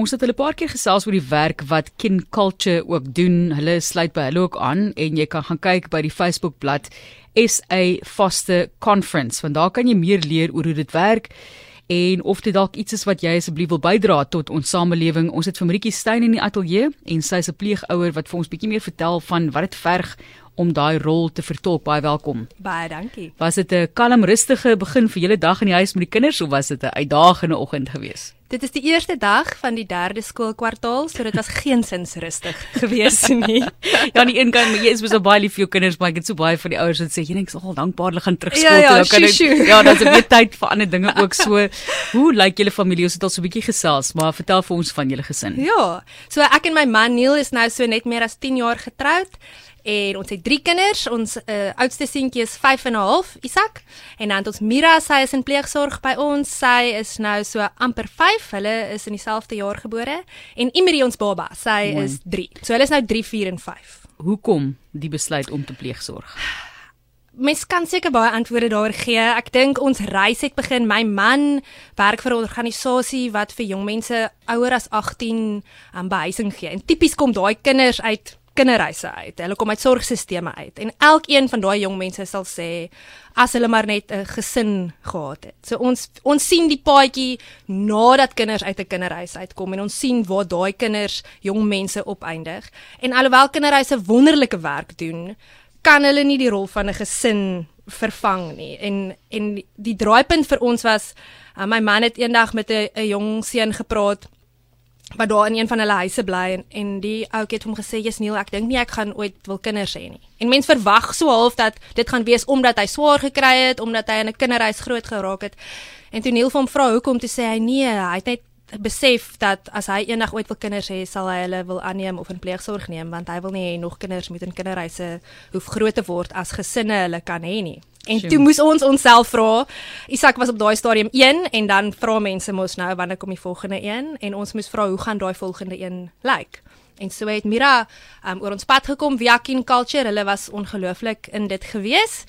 ons het hulle 'n paar keer gesels oor die werk wat Kin Culture ook doen. Hulle sluit by hulle ook aan en jy kan gaan kyk by die Facebook bladsy SA Foster Conference want daar kan jy meer leer oor hoe dit werk en of dit dalk iets is wat jy asseblief wil bydra tot ons samelewing. Ons het vir Maritjie Steyn in die ateljee en sy is 'n pleegouer wat vir ons bietjie meer vertel van wat dit verg om daai rol te vertolk. Baie welkom. Baie dankie. Was dit 'n kalm rustige begin vir julle dag in die huis met die kinders of was dit 'n uitdagende oggend geweest? Dit is die eerste dag van die derde skoolkwartaal, so dit was geensins rustig geweest nie. ja, aan die een kant, jy is mos baie lief vir jou kinders, maar ek het so baie van die ouers wat sê, jy dink ek is al dankbaar hulle gaan terug skool ja, ja, toe. Kan ek, ja, dan is dit tyd vir ander dinge ook so. Hoe lyk julle familie? Ons het al so 'n bietjie gesels, maar vertel vir ons van julle gesin. Ja. So ek en my man Neil is nou so net meer as 10 jaar getroud. En ons het drie kinders. Ons uh, oudste seentjie is 5 en 'n half, Isak. En dan het ons Mira, sy is in pleegsorg by ons. Sy is nou so amper 5. Hulle is in dieselfde jaar gebore. En Imri ons baba, sy Mooi. is 3. So hulle is nou 3, 4 en 5. Hoekom die besluit om te pleegsorg? Mens kan seker baie antwoorde daar gee. Ek dink ons reis het begin. My man werk vir 'n organisasie wat vir jong mense ouer as 18 aan um, behuising gee. En tipies kom daai kinders uit kinderreise uit. Hulle kom uit sorgstelsels uit. En elkeen van daai jong mense sal sê as hulle maar net 'n gesin gehad het. So ons ons sien die paadjie nadat kinders uit 'n kinderreis uitkom en ons sien waar daai kinders jong mense opeindig. En alhoewel kinderreise wonderlike werk doen, kan hulle nie die rol van 'n gesin vervang nie. En en die draaipunt vir ons was uh, my man het eendag met 'n jong seun gepraat wat daar in een van hulle huise bly en en die ouetjie het hom gesê jy's Neil ek dink nie ek gaan ooit wil kinders hê nie. En mens verwag so half dat dit gaan wees omdat hy swaar gekry het, omdat hy in 'n kinderhuis groot geraak het. En toe Neil hom vra hoekom toe sê hy nee, hy het net besef dat as hy eendag ooit wil kinders hê, sal hy hulle wil aanneem of in pleegsorg neem want hy wil nie hê nog kinders moet in kinderhuise hoef groot te word as gesinne hulle kan hê nie. En Sjoe. toe moes ons onsself vra. Isak was op daai stadium 1 en dan vra mense mos nou wanneer kom die volgende een en ons moes vra hoe gaan daai volgende een lyk. Like? En so het Mira um, oor ons pad gekom via Kin Culture. Hulle was ongelooflik in dit gewees.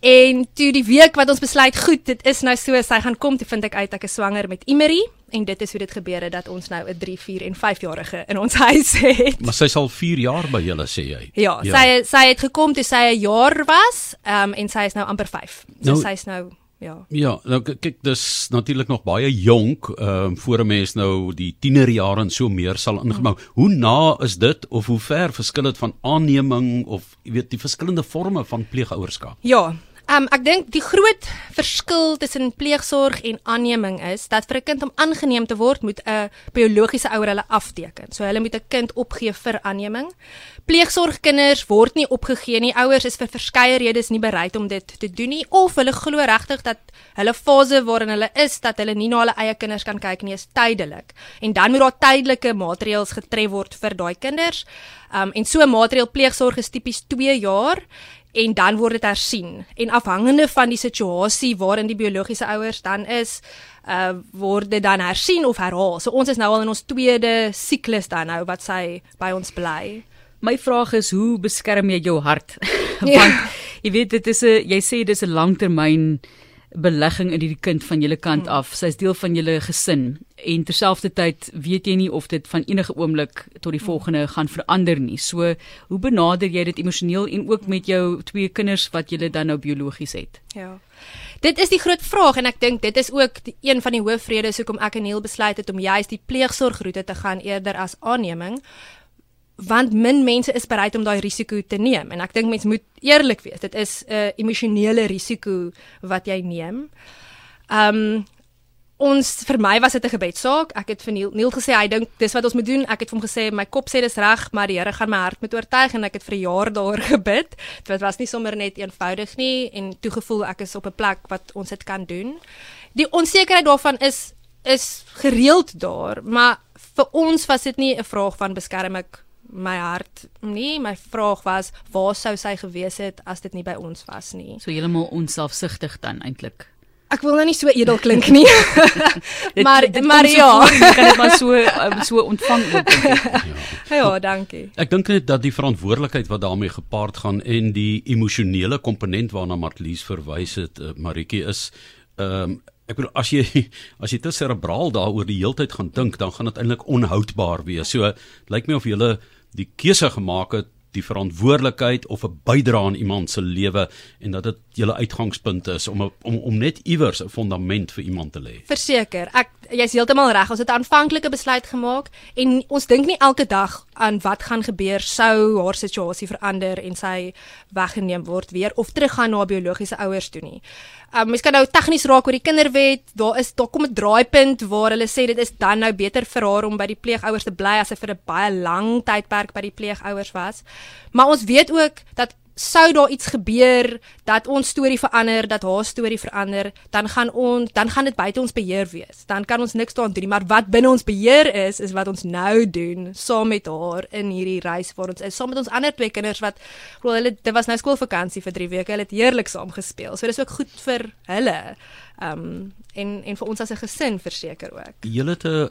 En toe die week wat ons besluit, goed, dit is nou so, sy gaan kom, toe vind ek uit ek is swanger met Imery en dit is hoe dit gebeur het dat ons nou 'n 3, 4 en 5 jarige in ons huis het. Maar sy sal 4 jaar by julle sê jy. Ja, ja, sy sy het gekom toe sy 'n jaar was, ehm um, en sy is nou amper 5. So nou, sy's nou Ja. Ja, nou kyk dis natuurlik nog baie jonk, ehm uh, voor 'n mens nou die tienerjare en so meer sal ingebou. Hmm. Hoe na is dit of hoe ver verskil dit van aanneming of jy weet die verskillende forme van pleegouerskap? Ja, Um ek dink die groot verskil tussen pleegsorg en aanneming is dat vir 'n kind om aangeneem te word moet 'n biologiese ouer hulle afteken. So hulle moet 'n kind opgee vir aanneming. Pleegsorgkinders word nie opgegee nie. Ouers is vir verskeie redes nie bereid om dit te doen nie of hulle glo regtig dat hulle fase waarin hulle is dat hulle nie na hulle eie kinders kan kyk nie is tydelik. En dan moet daar tydelike maatreëls getref word vir daai kinders. Um en so 'n maatreël pleegsorg is tipies 2 jaar en dan word dit hersien en afhangende van die situasie waarin die biologiese ouers dan is uh word dit dan hersien of herhaal. So ons is nou al in ons tweede siklus dan nou wat sy by ons bly. My vraag is hoe beskerm jy jou hart? Want ja. jy weet dit is 'n jy sê dis 'n langtermyn belegging in hierdie kind van julle kant hmm. af. Sy's deel van julle gesin en terselfdertyd weet jy nie of dit van enige oomblik tot die hmm. volgende gaan verander nie. So, hoe benader jy dit emosioneel en ook met jou twee kinders wat julle dan nou biologies het? Ja. Dit is die groot vraag en ek dink dit is ook die, een van die hoofredes hoekom ek en Neil besluit het om juist die pleegsorgroete te gaan eerder as aanneming want min mense is bereid om daai risiko te neem en ek dink mense moet eerlik wees dit is 'n uh, emosionele risiko wat jy neem. Um ons vir my was dit 'n gebedsaak. Ek het vir Neil, Neil gesê hy dink dis wat ons moet doen. Ek het vir hom gesê my kop sê dis reg, maar die Here gaan my hart moet oortuig en ek het vir 'n jaar daar gebid. Dit was nie sommer net eenvoudig nie en toe gevoel ek is op 'n plek wat ons dit kan doen. Die onsekerheid daarvan is is gereeld daar, maar vir ons was dit nie 'n vraag van beskerm ek my hart nie my vraag was waar sou sy gewees het as dit nie by ons was nie? So heeltemal onselfsugtig dan eintlik. Ek wil nou nie so edel klink nie. Maar dit, dit maar ja. so kan dit maar so um, so ontvang word ja. ja dankie. Ek dink net dat die verantwoordelikheid wat daarmee gepaard gaan en die emosionele komponent waarna Martlies verwys het uh, Maritjie is ehm um, ek bedoel as jy as jy te serebraal daaroor die heeltyd gaan dink, dan gaan dit eintlik onhoudbaar wees. So lyk my of jy die keuse gemaak het die verantwoordelikheid of 'n bydrae aan iemand se lewe en dat dit julle uitgangspunt is om om om net iewers 'n fondament vir iemand te lê. Verseker, ek jy's heeltemal reg. Ons het 'n aanvanklike besluit gemaak en ons dink nie elke dag aan wat gaan gebeur sou haar situasie verander en sy weggeneem word weer of teruggaan na biologiese ouers toe nie. Um, mens kan nou tegnies raak oor die kinderwet. Daar is daar kom 'n draaipunt waar hulle sê dit is dan nou beter vir haar om by die pleegouers te bly as sy vir 'n baie lang tydperk by die pleegouers was. Maar ons weet ook dat sou daar iets gebeur dat ons storie verander, dat haar storie verander, dan gaan ons dan gaan dit buite ons beheer wees. Dan kan ons niks daaraan doen, maar wat binne ons beheer is, is wat ons nou doen saam met haar in hierdie reis vir ons. Is saam met ons ander twee kinders wat hulle dit was nou skoolvakansie vir 3 weke. Hulle het heerlik saam gespeel. So dis ook goed vir hulle. Ehm um, en en vir ons as 'n gesin verseker ook. Julle het 'n uh,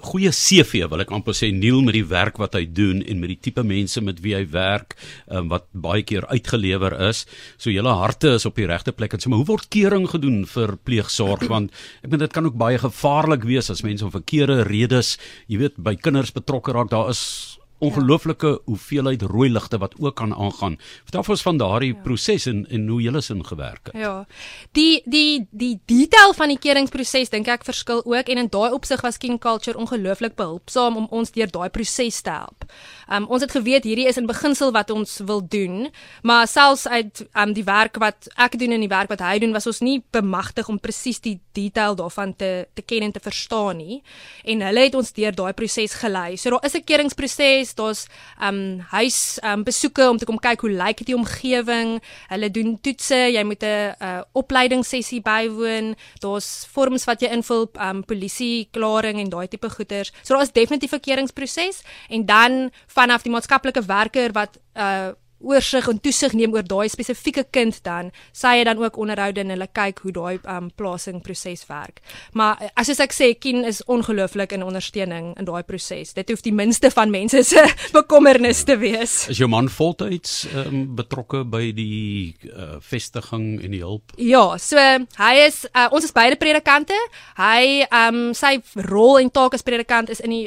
goeie CV wil ek amper sê Neil met die werk wat hy doen en met die tipe mense met wie hy werk, um, wat baie keer uitgelewer is. So julle harte is op die regte plek en so maar hoe word kering gedoen vir pleegsorg want ek meen dit kan ook baie gevaarlik wees as mense om verkeerde redes, jy weet, by kinders betrokke raak. Daar is ongelooflike ja. hoeveelheid rooi ligte wat ook kan aangaan. Vertel ons van daardie ja. proses en en hoe julle sin gewerk het. Ja. Die die die detail van die keringsproses dink ek verskil ook en in daai opsig was King Culture ongelooflik behulpsaam om ons deur daai proses te help. Um ons het geweet hierdie is in beginsel wat ons wil doen, maar selfs uit um die werk wat ek doen en die werk wat hy doen was ons nie bemagtig om presies die detail daarvan te te ken en te verstaan nie. En hulle het ons deur daai proses gelei. So daar is 'n keringsproses daar's um huis um besoeke om te kom kyk hoe lyk die omgewing. Hulle doen toetse, jy moet 'n uh, opleidingssessie bywoon. Daar's vorms wat jy invul, um polisie klaring en daai tipe goeders. So daar is definitief 'n keringproses en dan vanaf die maatskaplike werker wat uh oorsig en toesig neem oor daai spesifieke kind dan sê hy dan ook onderhoude en hulle kyk hoe daai um, plasing proses werk. Maar eh, as ek sê Kin is ongelooflik in ondersteuning in daai proses. Dit hoef die minste van mense se bekommernis te wees. Is jou man voltyds um, betrokke by die uh, vestiging en die hulp? Ja, so hy is uh, ons is beide predikante. Hy um sy rol en taak as predikant is in die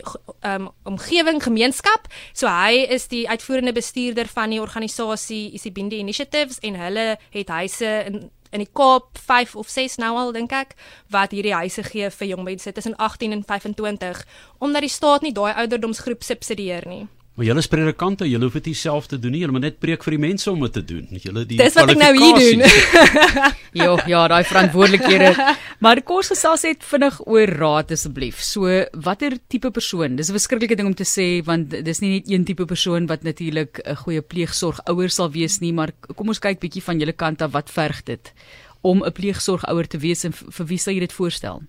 um omgewing gemeenskap. So hy is die uitvoerende bestuurder van die organisasie Isibindi Initiatives en hulle het huise in in die Kaap 5 of 6 nou al dink ek wat hierdie huise gee vir jong mense tussen 18 en 25 omdat die staat nie daai ouderdomsgroep subsidieer nie. Maar julle is predikante, julle hoef dit nie self te doen nie. Julle moet net preek vir die mense om dit te doen. Julle die Dis wat ek nou hier doen. jo, ja, daai verantwoordelikhede. Maar kos gesels het vinnig oor raad asseblief. So, watter tipe persoon? Dis 'n verskriklike ding om te sê want dis nie net een tipe persoon wat natuurlik 'n goeie pleegsorgouer sal wees nie, maar kom ons kyk bietjie van julle kant af wat verg dit om 'n pleegsorgouer te wees en vir wie sal jy dit voorstel?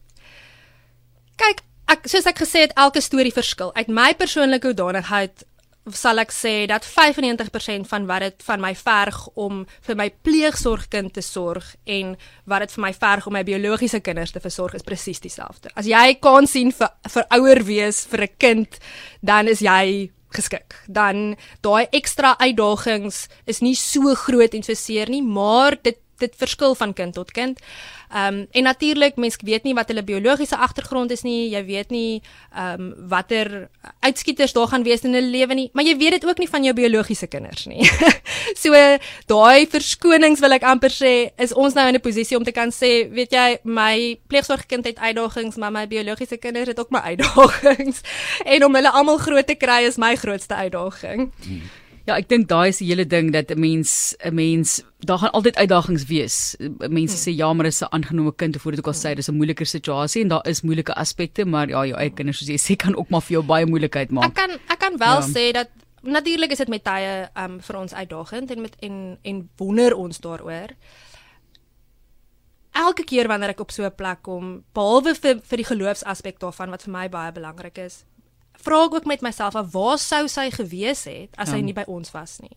Kyk, ek soos ek gesê het, elke storie verskil. Uit my persoonlike hoedanigheid sal ek sê dat 95% van wat dit van my verg om vir my pleegsorgkind te sorg en wat dit vir my verg om my biologiese kinders te versorg is presies dieselfde. As jy kan sien vir vir ouer wees vir 'n kind, dan is jy geskik. Dan daai ekstra uitdagings is nie so groot en so seer nie, maar dit dit verskil van kind tot kind. Ehm um, en natuurlik mense weet nie wat hulle biologiese agtergrond is nie. Jy weet nie ehm um, watter uitskieters daar gaan wees in hulle lewe nie, maar jy weet dit ook nie van jou biologiese kinders nie. so daai verskonings wil ek amper sê is ons nou in 'n posisie om te kan sê, weet jy, my pleegsorgkind het uitdagings, maar my biologiese kinders het ook my uitdagings. en om hulle almal groot te kry is my grootste uitdaging. Hmm. Ja, ek dink daai is die hele ding dat 'n mens 'n mens daar gaan altyd uitdagings wees. Mense hmm. sê ja, maar dis 'n aangenome kind of voordat ek al sê dis 'n moeiliker situasie en daar is moeilike aspekte, maar ja, jou eie kinders soos jy sê kan ook maar vir jou baie moeilikheid maak. Ek kan ek kan wel ja. sê dat natuurlik is dit met tye um vir ons uitdagend en met en en wonder ons daaroor. Elke keer wanneer ek op so 'n plek kom, behalwe vir vir die geloofsaspek daarvan wat vir my baie belangrik is, vra ek ook met myself af waar sou sy gewees het as ja. sy nie by ons was nie.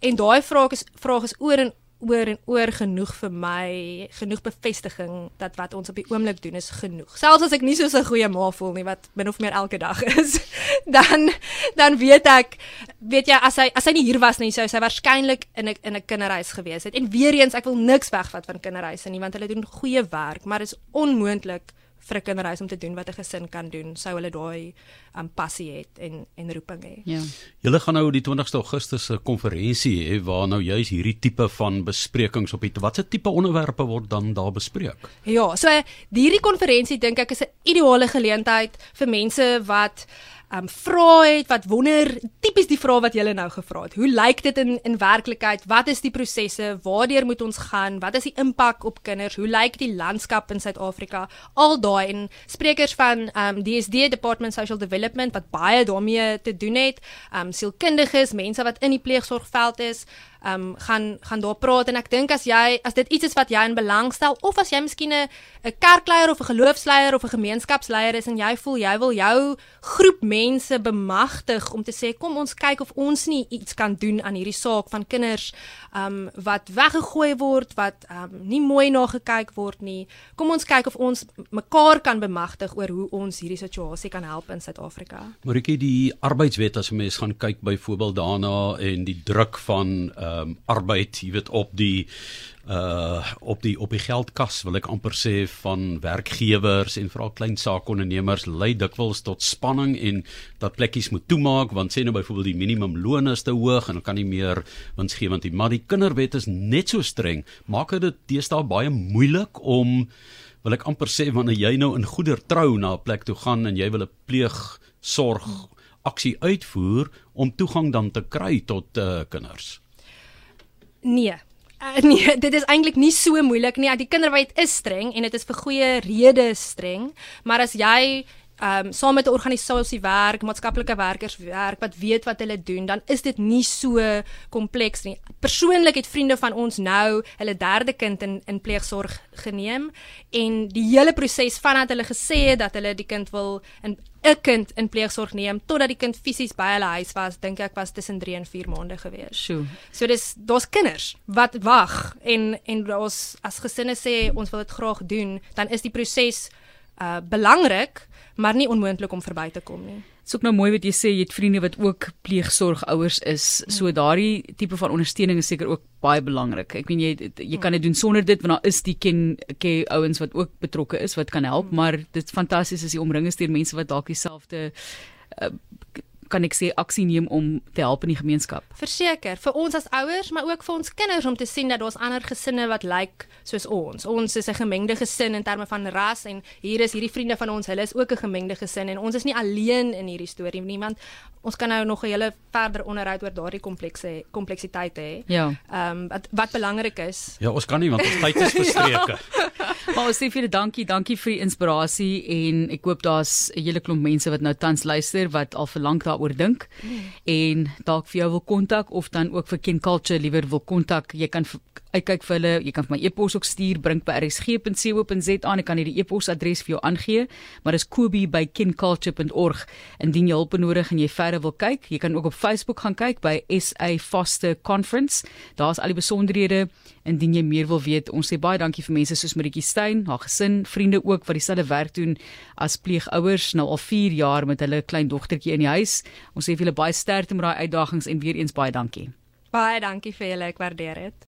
En daai vraag is vraag is oor en oor en oor genoeg vir my, genoeg bevestiging dat wat ons op die oomblik doen is genoeg. Selfs as ek nie so 'n goeie ma voel nie wat min of meer elke dag is, dan dan weet ek, weet jy as hy as hy nie hier was nie, sou hy waarskynlik in 'n in 'n kinderhuis gewees het. En weer eens, ek wil niks wegvat van kinderhuise nie, want hulle doen goeie werk, maar dit is onmoontlik vir 'n kinderhuis om te doen wat 'n gesin kan doen, sou hulle daai um, passie het en en roeping hê. Ja. Julle gaan nou die 20ste Augustus 'n konferensie hê waar nou juis hierdie tipe van besprekings op die watse tipe onderwerpe word dan daar bespreek. Ja, so hierdie konferensie dink ek is 'n ideale geleentheid vir mense wat um vra het wat wonder tipies die vrae wat julle nou gevra het. Hoe lyk dit in in werklikheid? Wat is die prosesse? Waardeur moet ons gaan? Wat is die impak op kinders? Hoe lyk die landskap in Suid-Afrika? Al daai en sprekers van um DSD Department Social Development wat baie daarmee te doen het, um sielkundiges, mense wat in die pleegsorgveld is, um gaan gaan daar praat en ek dink as jy as dit iets is wat jy in belang stel of as jy miskien 'n 'n kerkleier of 'n geloofsleier of 'n gemeenskapsleier is en jy voel jy wil jou groep mense bemagtig om te sê kom ons kyk of ons nie iets kan doen aan hierdie saak van kinders um wat weggegooi word wat um nie mooi na gekyk word nie. Kom ons kyk of ons mekaar kan bemagtig oor hoe ons hierdie situasie kan help in Suid-Afrika. Maritjie die arbeidswet as 'n mens gaan kyk byvoorbeeld daarna en die druk van uh ehm um, arbeid, jy weet op die uh op die op die geldkas wil ek amper sê van werkgewers en veral klein saakondernemers lei dikwels tot spanning en dat plekkies moet toemaak want sê nou byvoorbeeld die minimumloon is te hoog en dan kan nie meer winsgewend nie maar die kinderwet is net so streng. Maak dit deesdae baie moeilik om wil ek amper sê wanneer jy nou in goeder trou na 'n plek toe gaan en jy wil 'n pleegsorg aksie uitvoer om toegang dan te kry tot uh, kinders Nee. Uh, nee, dit is eintlik nie so moeilik nie. Die kinderwet is streng en dit is vir goeie redes streng, maar as jy ehm um, saam met 'n organisasie werk, maatskaplike werkers werk wat weet wat hulle doen, dan is dit nie so kompleks nie. Persoonlik het vriende van ons nou hulle derde kind in in pleegsorg geneem en die hele proses vandat hulle gesê het dat hulle die kind wil in 'n kind in pleegsorg neem totdat die kind fisies by hulle huis was, dink ek was tussen 3 en 4 maande gewees. Sjoe. So dis daar's kinders wat wag en en ons as gesinne sê ons wil dit graag doen, dan is die proses uh belangrik maar nie onmoontlik om verby te kom nie. Dit is ook nou mooi wat jy sê jy het vriende wat ook pleegsorgouers is. So daardie tipe van ondersteuning is seker ook baie belangrik. Ek meen jy jy kan dit doen sonder dit want daar is die ken ke ouens wat ook betrokke is wat kan help, maar dit is fantasties as jy omring is deur mense wat dalk dieselfde uh, kan ek sê aksie neem om te help in die gemeenskap. Verseker, vir ons as ouers, maar ook vir ons kinders om te sien dat daar's ander gesinne wat lyk like soos ons. Ons is 'n gemengde gesin in terme van ras en hier is hierdie vriende van ons, hulle is ook 'n gemengde gesin en ons is nie alleen in hierdie storie nie, want ons kan nou nog 'n hele verder onderhoud oor daardie komplekse kompleksiteit hê. Ja. Ehm um, wat wat belangrik is. Ja, ons kan nie want ons tyd is verstreke. Maar ons sê vir julle dankie, dankie vir die inspirasie en ek hoop daar's 'n hele klomp mense wat nou tans luister wat al vir lank daaroor dink mm. en dalk vir jou wil kontak of dan ook vir Ken Culture liewer wil kontak. Jy kan uitkyk vir hulle. Jy kan vir my e-pos ook stuur bring by rsg.co.za en ek kan hierdie e-posadres vir jou aangee, maar dis kobe@kenculture.org. Indien jy hulp benodig en jy verder wil kyk, jy kan ook op Facebook gaan kyk by SA Foster Conference. Daar's al die besonderhede indien jy meer wil weet. Ons sê baie dankie vir mense soos Maritjie Steyn, haar gesin, vriende ook wat dieselfde werk doen as pleegouers nou al 4 jaar met hulle klein dogtertjie in die huis. Ons sê vir julle baie sterkte met daai uitdagings en weer eens baie dankie. Baie dankie vir julle, ek waardeer dit.